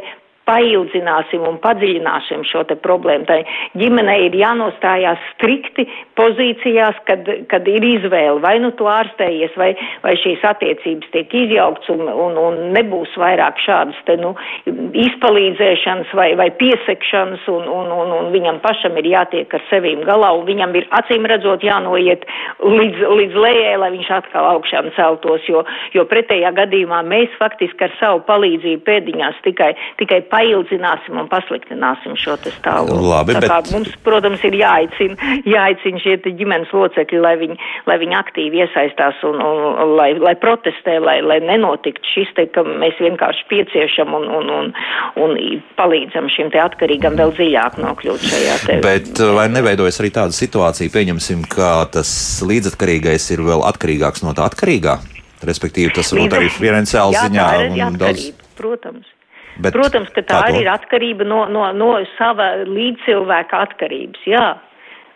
paildzināsim un padziļināsim šo te problēmu. Tai ģimenei ir jānostājās strikti pozīcijās, kad, kad ir izvēle, vai nu tu ārstējies, vai, vai šīs attiecības tiek izjaukts un, un, un nebūs vairāk šādas te, nu, izpalīdzēšanas vai, vai piesekšanas, un, un, un, un viņam pašam ir jātiek ar sevīm galā, un viņam ir acīm redzot jānoiet līdz, līdz lejai, lai viņš atkal augšām celtos, jo, jo pretējā gadījumā mēs faktiski ar savu palīdzību pēdiņās tikai, tikai paildzināsim un pasliktināsim šo stāvokli. Labi, Tā kā bet... mums, protams, ir jāaicina, jāaicina šie ģimenes locekļi, lai viņi, lai viņi aktīvi iesaistās un, un, un lai, lai protestē, lai, lai nenotiktu šis te, ka mēs vienkārši pieciešam un, un, un, un palīdzam šim te atkarīgam vēl dziļāk nokļūt šajā te. Bet vai neveidojas arī tāda situācija, pieņemsim, ka tas līdzatkarīgais ir vēl atkarīgāks no tā atkarīgā? Respektīvi, tas varbūt arī finansiāli ziņā. Daudz... Protams. Bet Protams, ka tā arī ir atkarība no, no, no sava līdzcilvēka atkarības. Jā.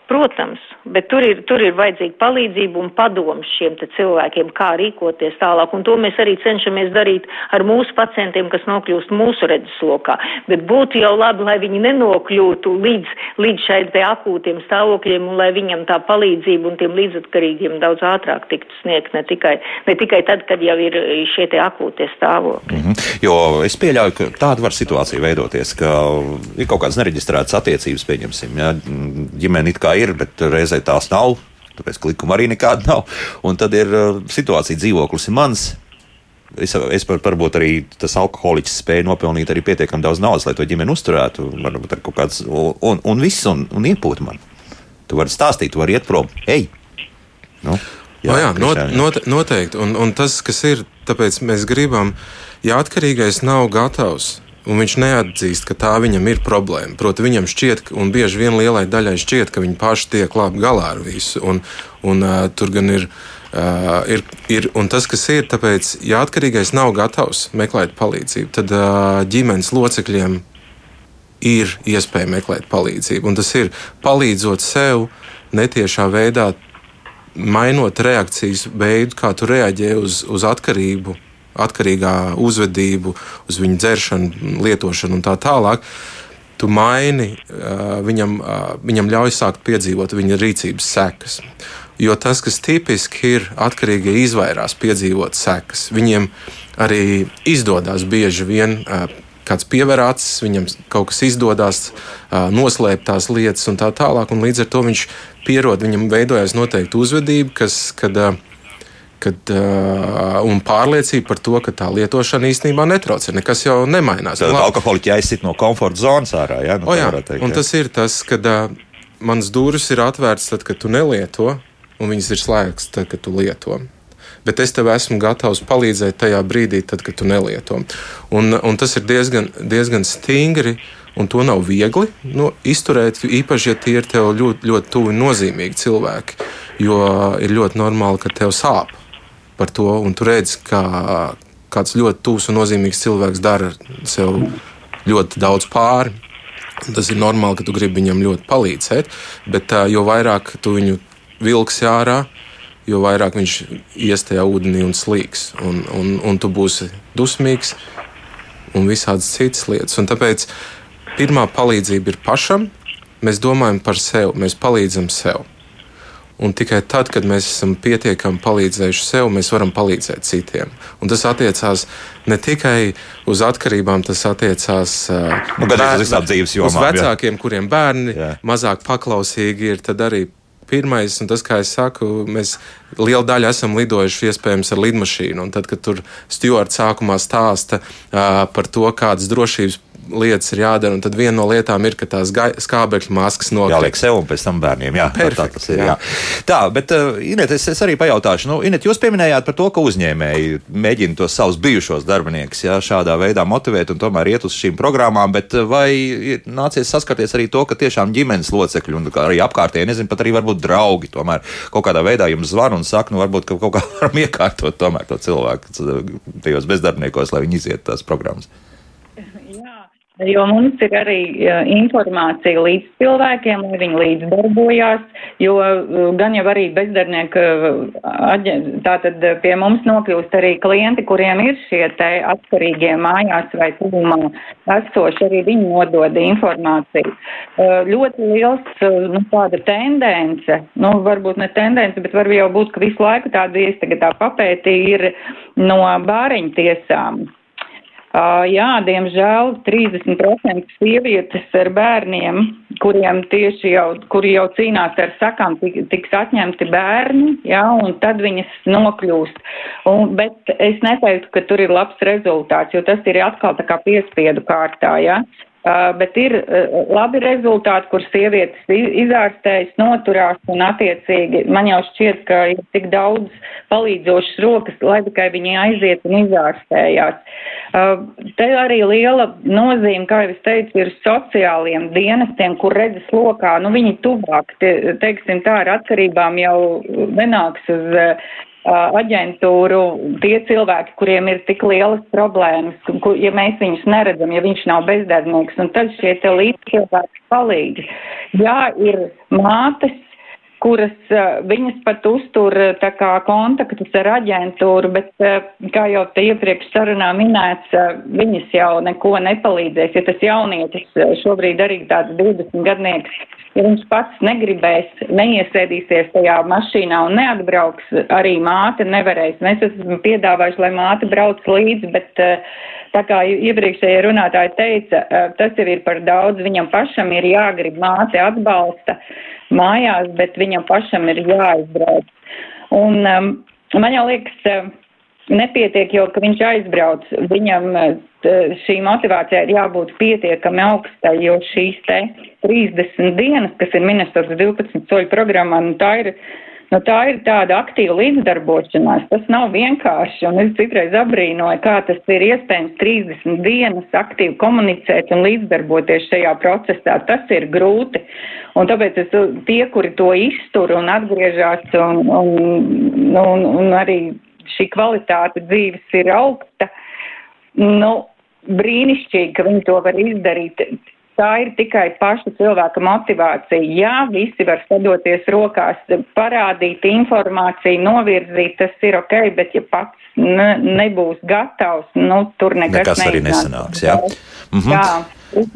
Protams, bet tur ir, tur ir vajadzīga palīdzība un padoms šiem cilvēkiem, kā rīkoties tālāk. Un to mēs arī cenšamies darīt ar mūsu pacientiem, kas nokļūst mūsu redzeslokā. Bet būtu jau labi, lai viņi nenokļūtu līdz, līdz šai te akūtiem stāvokļiem un lai viņam tā palīdzība un tiem līdzatkarīgiem daudz ātrāk tiktu sniegt, ne tikai, ne tikai tad, kad jau ir šie te akūtie stāvokļi. Mm -hmm. Jo es pieļauju, ka tāda var situācija veidoties, ka ir kaut kādas nereģistrētas attiecības, pieņemsim, ja ģimene it kā ir, bet reizē tās nav. Tāpēc klikuma arī nekāda nav. Un tad ir uh, situācija, dzīvoklis ir mans. Es, es par, varbūt arī tas alkoholiķis spēja nopelnīt arī pietiekami daudz naudas, lai to ģimeni uzturētu. Varbūt ar kaut kāds, un, un viss, un, un iepūt man. Tu vari stāstīt, tu vari iet prom. Ej! Nu, jā, oh jā, not, not, noteikti. Un, un tas, kas ir, tāpēc mēs gribam, ja atkarīgais nav gatavs un viņš neatzīst, ka tā viņam ir problēma. Proti, viņam šķiet, un bieži vien lielai daļai šķiet, ka viņi paši tiek labi galā ar visu. Un, un, uh, tur gan ir. Uh, ir, ir tas, kas ir, tāpēc, ja atkarīgais nav gatavs meklēt palīdzību, tad uh, ģimenes locekļiem ir iespēja meklēt palīdzību. Un tas ir palīdzot sev netiešā veidā, mainot reakcijas veidu, kā tu reaģē uz, uz atkarību atkarīgā uzvedību, uz viņu dzeršanu, lietošanu un tā tālāk. Tu maini, viņam, viņam ļauj sākt piedzīvot viņa rīcības sekas. Jo tas, kas tipiski ir atkarīgi, izvairās piedzīvot sekas. Viņiem arī izdodas bieži vien kāds piever acis, viņam kaut kas izdodas, noslēpt tās lietas un tā tālāk. Un līdz ar to viņš pierod, viņam veidojas noteikta uzvedība, kas, kad kad, uh, un pārliecība par to, ka tā lietošana īstenībā netraucē. Nekas jau nemainās. Tad alkoholiķi jāizsit no komforta zonas ārā. Ja? Nu, o, jā, teikt, un jā. tas ir tas, kad uh, manas durvis ir atvērtas tad, kad tu nelieto, un viņas ir slēgtas tad, kad tu lieto. Bet es tev esmu gatavs palīdzēt tajā brīdī, tad, kad tu nelieto. Un, un tas ir diezgan, diezgan stingri, un to nav viegli nu, izturēt. Īpaši, ja tie ir tev ļoti, ļoti tuvi nozīmīgi cilvēki, jo ir ļoti normāli, ka tev sāp par to, un tu redz, kā kāds ļoti tuvs un nozīmīgs cilvēks dara sev ļoti daudz pāri. Tas ir normāli, ka tu gribi viņam ļoti palīdzēt, bet jo vairāk tu viņu vilksi ārā, jo vairāk viņš ies tajā ūdenī un slīks. Un, un, un tu būsi dusmīgs un visādas citas lietas. Un tāpēc pirmā palīdzība ir pašam. Mēs domājam par sevi, mēs palīdzam sev. Un tikai tad, kad mēs esam pietiekami palīdzējuši sev, mēs varam palīdzēt citiem. Un tas attiecās ne tikai uz atkarībām, tas attiecās nu, bērni, uz, jomām, uz vecākiem, jā. kuriem bērni jā. mazāk paklausīgi ir. Tad arī pirmais, un tas, kā es saku, mēs lielu daļu esam lidojuši iespējams ar lidmašīnu. Un tad, kad tur stūrts sākumā stāsta uh, par to, kādas drošības lietas ir jādara. Un tad viena no lietām ir, ka tās skābekļa maskas nokrīt. Jāliek sev un pēc tam bērniem. Jā, Perfekt, tā tas ir. Jā. Jā. Tā, bet, uh, Inet, es, es arī pajautāšu, nu, Inet, jūs pieminējāt par to, ka uzņēmēji mēģina tos savus bijušos darbiniekus jā, šādā veidā motivēt un tomēr iet uz šīm programmām, bet uh, vai nācies saskarties arī to, ka tiešām ģimenes locekļi un arī apkārtēji, nezinu, pat arī varbūt draugi tomēr kaut kādā veidā jums zvan un saka, nu varbūt ka kaut kā varam iekārtot tomēr to cilvēku tajos bezdarbniekos, lai viņi iziet tās programmas. Jo mums ir arī informācija līdz cilvēkiem, lai viņi līdzdarbojās, jo gan jau arī bezdarbnieka, tātad pie mums nokļūst arī klienti, kuriem ir šie te atkarīgie mājās vai tuvumā esoši, arī viņi nodod informāciju. Ļoti liels, nu, tāda tendence, nu, varbūt ne tendence, bet var jau būt, ka visu laiku tāda, es tagad tā papētīju, ir no bāriņu tiesām Jā, diemžēl 30% sievietes ar bērniem, kuriem tieši jau, kuri jau cīnās ar sakām, tiks atņemti bērni, jā, un tad viņas nokļūst. Un, bet es neteiktu, ka tur ir labs rezultāts, jo tas ir atkal tā kā piespiedu kārtā, jā. Uh, bet ir uh, labi rezultāti, kur sievietes izārstējas, noturās un attiecīgi man jau šķiet, ka ir tik daudz palīdzošas rokas, lai tikai viņi aiziet un izārstējās. Uh, te arī liela nozīme, kā jau es teicu, ir sociāliem dienestiem, kur redzes lokā, nu viņi tuvāk, te, teiksim tā, ar atkarībām jau nenāks uz aģentūru tie cilvēki, kuriem ir tik lielas problēmas, kur, ja mēs viņus neredzam, ja viņš nav bezdarbnieks, un tad šie te līdzcilvēki palīdz. Jā, ir mātes, kuras viņas pat uztur tā kā kontaktus ar aģentūru, bet, kā jau te iepriekš sarunā minēts, viņas jau neko nepalīdzēs, ja tas jaunietis šobrīd arī tāds 20 gadnieks ja viņš pats negribēs, neiesēdīsies tajā mašīnā un neatbrauks, arī māte nevarēs. Mēs esam piedāvājuši, lai māte brauc līdzi, bet eh, tā kā iepriekšējie runātāji teica, eh, tas jau ir par daudz, viņam pašam ir jāgrib māte atbalsta mājās, bet viņam pašam ir jāizbrauc. Un um, man jau liekas, nepietiek jau, ka viņš aizbrauc. Viņam šī motivācija ir jābūt pietiekami augstai, jo šīs te 30 dienas, kas ir Minnesotas 12 soļu programmā, nu tā ir. Nu, tā ir tāda aktīva līdzdarbošanās. Tas nav vienkārši. Un es citreiz abrīnoju, kā tas ir iespējams 30 dienas aktīvi komunicēt un līdzdarboties šajā procesā. Tas ir grūti. Un tāpēc es, tie, kuri to iztur un atgriežas un, un, un, un arī šī kvalitāte dzīves ir augsta. Nu, brīnišķīgi, ka viņi to var izdarīt. Tā ir tikai paša cilvēka motivācija. Jā, visi var sadoties rokās, parādīt informāciju, novirzīt, tas ir ok, bet ja pats ne, nebūs gatavs, nu, tur nekas, nekas arī nesanāks. Jā. Mhm. jā.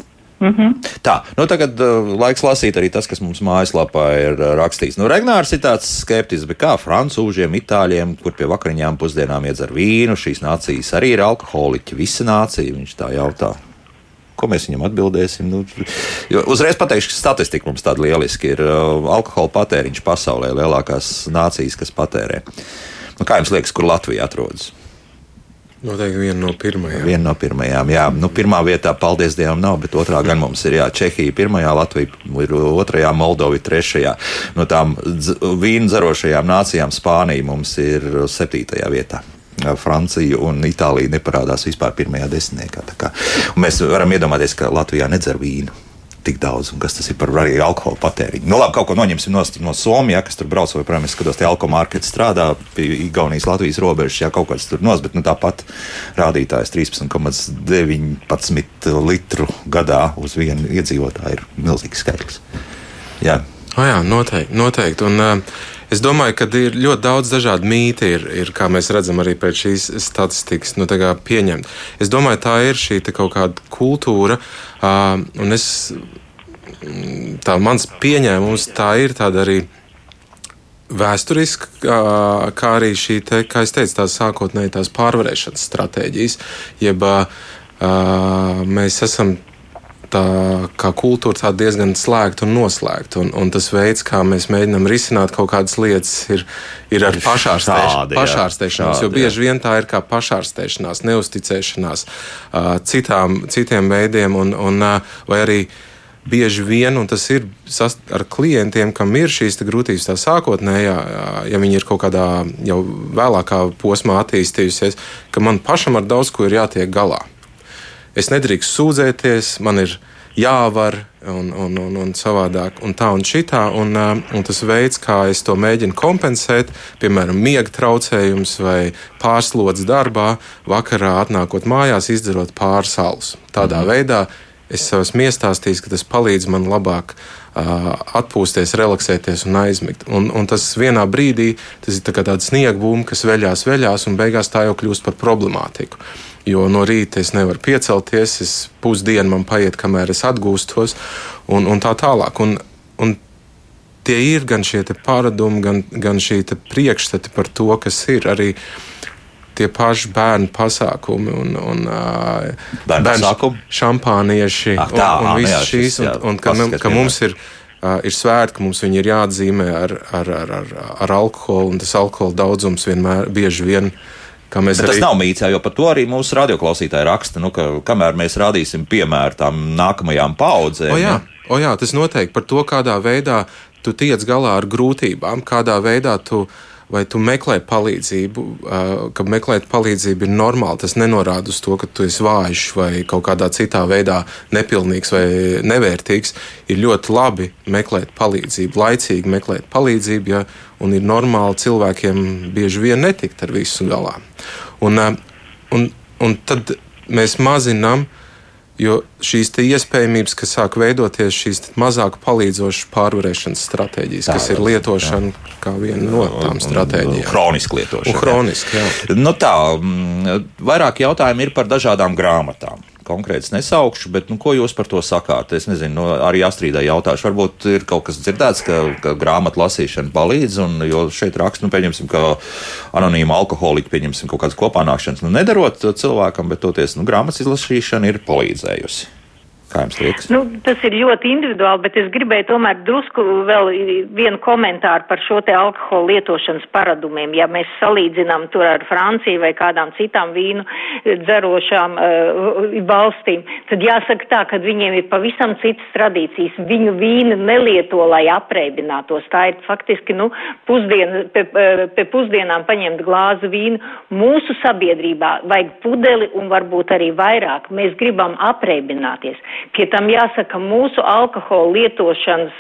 Mm -hmm. Tā, nu tagad uh, laiks lasīt arī tas, kas mums mājaslapā ir uh, rakstīts. Nu, Regnārs ir tāds skeptisks, bet kā francūžiem, itāļiem, kur pie vakariņām pusdienām iedzer vīnu, šīs nācijas arī ir alkoholiķi, visa nācija, viņš tā jautā. Ko mēs viņam atbildēsim? Nu, uzreiz pateikšu, ka statistika mums tāda lieliska ir. Uh, alkohola patēriņš pasaulē lielākās nācijas, kas patērē. Nu, kā jums liekas, kur Latvija atrodas? Noteikti viena no pirmajām. Viena no pirmajām, jā. Nu, pirmā vietā, paldies Dievam, nav, bet otrā gan mums ir, jā, Čehija pirmajā, Latvija ir otrajā, Moldova ir trešajā. No tām vīnu dzerošajām nācijām Spānija mums ir septītajā vietā. Francija un Itālija neparādās vispār pirmajā desmitniekā. Mēs varam iedomāties, ka Latvijā nedzer vīnu tik daudz, un kas tas ir par arī alkohola patēriņu. Nu, labi, kaut ko noņemsim no, no Somijas, kas tur brauc, vai, protams, skatos, tie alkohola marketi strādā pie Igaunijas, Latvijas robežas, jā, kaut kāds tur nos, bet nu, tāpat rādītājs 13,19 litru gadā uz vienu iedzīvotāju ir milzīgs skaitlis. Jā. Oh jā, noteikti. noteikti. Un, uh, Es domāju, ka ir ļoti daudz dažādu mītu, ir, ir, kā mēs redzam, arī pēc šīs statistikas nu, pieņemt. Es domāju, tā ir šī kaut kāda kultūra, uh, un es, tā mans pieņēmums, tā ir tāda arī vēsturiski, kā arī šī, te, kā es teicu, tās sākotnēji tās pārvarēšanas stratēģijas, jeb uh, mēs esam tā kā kultūra tā diezgan slēgta un noslēgta. Un, un tas veids, kā mēs mēģinām risināt kaut kādas lietas, ir, ir ar pašārstēš, pašārstēšanos. Jo bieži vien tā ir kā pašārstēšanās, neusticēšanās citām, citiem veidiem, un, un, vai arī bieži vien, un tas ir ar klientiem, kam ir šīs grūtības, tā sākotnējā, ja viņi ir kaut kādā jau vēlākā posmā attīstījusies, ka man pašam ar daudz ko ir jātiek galā es nedrīkstu sūdzēties, man ir jāvar un, un, un, un savādāk, un tā un šitā. Un, un tas veids, kā es to mēģinu kompensēt, piemēram, miega traucējums vai pārslodzes darbā, vakarā atnākot mājās, izdarot pārsālus. Tādā mm. veidā es savas miestāstīju, ka tas palīdz man labāk uh, atpūsties, relaksēties un aizmigt. Un, un tas vienā brīdī tas ir tā tāds sniega būma, kas veļās, veļās, un beigās tā jau kļūst par problemātiku. Jo no rīta es nevaru piecelties, es pusdienu man paiet, kamēr es atgūstos, un, un tā tālāk. Un, un tie ir gan šie paradumi, gan, gan šī priekšstati par to, kas ir arī tie paši bērnu pasākumi un, un bērnu pasākumi, šampānieši ah, tā, un, un ah, visas šīs. Un, un, un ka, ka mums ir, ir svētki, mums viņi ir jāatzīmē ar, ar, ar, ar, ar alkoholu, un tas alkohola daudzums vienmēr bieži vien ir arī... Tas nav mīts, jo par to arī mūsu radioklausītāji raksta, nu, ka kamēr mēs rādīsim piemēru tām nākamajām paudzēm. O jā, o jā, tas noteikti par to, kādā veidā tu tiec galā ar grūtībām, kādā veidā tu vai tu meklē palīdzību, ka meklēt palīdzību ir normāli. Tas nenorāda uz to, ka tu esi vājš vai kaut kādā citā veidā nepilnīgs vai nevērtīgs. Ir ļoti labi meklēt palīdzību, laicīgi meklēt palīdzību, ja, un ir normāli cilvēkiem bieži vien netikt ar visu galā. Un, un, un tad mēs mazinām uh, Jo šīs iespējamības, kas sāk veidoties, šīs mazāk palīdzošas pārvarēšanas stratēģijas, tā, kas ir lietošana jā. kā viena no tām stratēģijām. Chroniski lietošana. Un chroniski, jā. jā. Nu tā, vairāk jautājumu ir par dažādām grāmatām konkrēts nesaukšu, bet nu, ko jūs par to sakāt? Es nezinu, nu, arī Astrīdai jautāšu. Varbūt ir kaut kas dzirdēts, ka, ka grāmatu lasīšana palīdz, un, jo šeit raksta, nu, pieņemsim, ka anonīma alkoholiķi, pieņemsim, kaut kādas kopānākšanas, nu, nedarot cilvēkam, bet toties, nu, grāmatas izlasīšana ir palīdzējusi. Kā jums liekas? Nu, tas ir ļoti individuāli, bet es gribēju tomēr drusku vēl vienu komentāru par šo te alkohola lietošanas paradumiem. Ja mēs salīdzinām tur ar Franciju vai kādām citām vīnu dzerošām uh, valstīm, tad jāsaka tā, ka viņiem ir pavisam citas tradīcijas. Viņu vīnu nelieto, lai apreibinātos. Tā ir faktiski, nu, pusdien, pe, pe pusdienām paņemt glāzi vīnu. Mūsu sabiedrībā vajag pudeli un varbūt arī vairāk. Mēs gribam apreibināties. Pie tam jāsaka, mūsu alkohola lietošanas,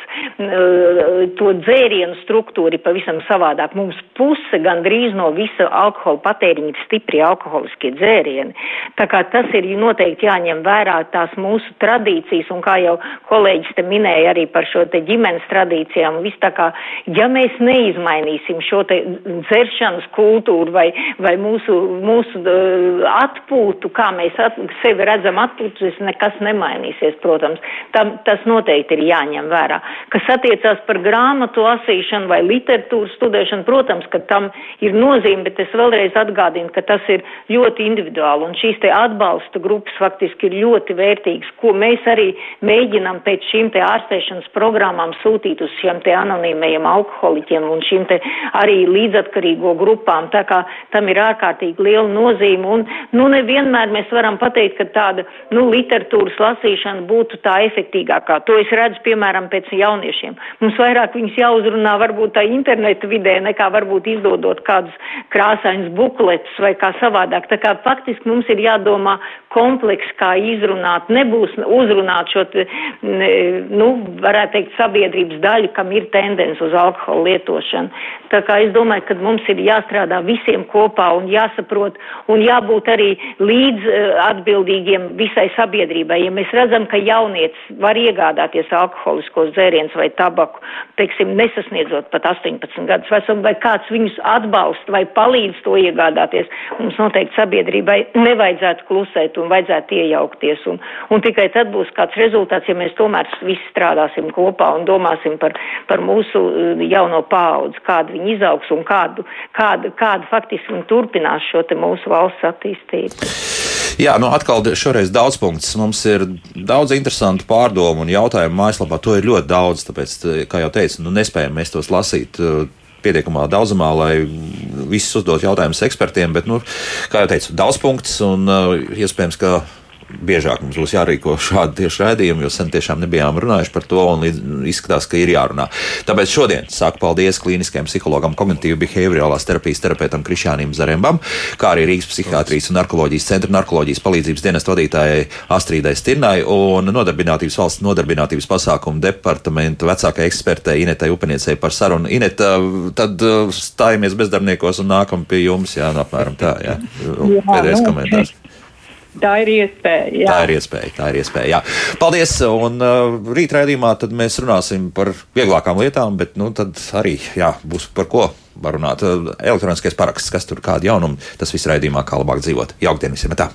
to dzērienu struktūra ir pavisam savādāk. Mums puse gandrīz no visa alkohola patēriņa ir stipri alkoholiskie dzērieni. Tā kā tas ir noteikti jāņem vērā tās mūsu tradīcijas, un kā jau kolēģis te minēja arī par šo te ģimenes tradīcijām, viss tā kā, ja mēs neizmainīsim šo te dzeršanas kultūru vai, vai mūsu, mūsu uh, atpūtu, kā mēs at, sevi redzam atpūtu, nekas nemainīs mainīsies, protams. Tam, tas noteikti ir jāņem vērā. Kas attiecās par grāmatu lasīšanu vai literatūras studēšanu, protams, ka tam ir nozīme, bet es vēlreiz atgādinu, ka tas ir ļoti individuāli un šīs te atbalsta grupas faktiski ir ļoti vērtīgas, ko mēs arī mēģinam pēc šīm te ārstēšanas programmām sūtīt uz šiem te anonīmajiem alkoholiķiem un šīm te arī līdzatkarīgo grupām. Tā kā tam ir ārkārtīgi liela nozīme un, nu, nevienmēr mēs varam pateikt, ka tāda, nu, literatūras lasīšana būtu tā efektīgākā. To es redzu, piemēram, pēc jauniešiem. Mums vairāk viņus jāuzrunā varbūt tā interneta vidē, nekā varbūt izdodot kādus krāsainus bukletus vai kā savādāk. Tā kā faktiski mums ir jādomā kompleks, kā izrunāt. Nebūs uzrunāt šo, te, nu, varētu teikt, sabiedrības daļu, kam ir tendence uz alkohola lietošanu. Tā kā es domāju, ka mums ir jāstrādā visiem kopā un jāsaprot un jābūt arī līdz atbildīgiem visai sabiedrībai. Ja redzam, ka jaunietis var iegādāties alkoholiskos dzērienus vai tabaku, teiksim, nesasniedzot pat 18 gadus vecumu, vai kāds viņus atbalsta vai palīdz to iegādāties, mums noteikti sabiedrībai nevajadzētu klusēt un vajadzētu iejaukties. Un, un tikai tad būs kāds rezultāts, ja mēs tomēr visi strādāsim kopā un domāsim par, par mūsu jauno paudzi, kāda viņi izaugs un kādu, kādu, kādu faktiski viņi turpinās šo te mūsu valsts attīstību. Jā, nu atkal šoreiz daudz punkts. Mums ir daudz interesantu pārdomu un jautājumu mājaslapā. To ir ļoti daudz, tāpēc, kā jau teicu, nu, nespējam mēs tos lasīt pietiekamā daudzumā, lai visus uzdot jautājumus ekspertiem. Bet, nu, kā jau teicu, daudz punkts un uh, iespējams, ka biežāk mums būs jārīko šādi tieši raidījumi, jo sen tiešām nebijām runājuši par to, un izskatās, ka ir jārunā. Tāpēc šodien saku paldies klīniskajam psihologam, kognitīvu behaviorālās terapijas terapeitam Krišānam Zarembam, kā arī Rīgas psihiatrijas un narkoloģijas centra narkoloģijas palīdzības dienestu vadītājai Astrīdai Stirnai un nodarbinātības valsts nodarbinātības pasākumu departamenta vecākai ekspertei Inetai Upeniecei par sarunu. Ineta, tad uh, stājamies bezdarbniekos un nākam pie jums, jā, nu, apmēram tā, jā. Pēdējais nu, komentārs. Tā ir iespēja. Jā. Tā ir iespēja. Tā ir iespēja jā. Paldies. Un uh, rīt raidījumā mēs runāsim par vieglākām lietām, bet nu, tad arī jā, būs par ko runāt. Elektroniskais paraksts, kas tur kādi jaunumi, tas viss raidījumā, kā labāk dzīvot. Jaukdien visiem! Tā.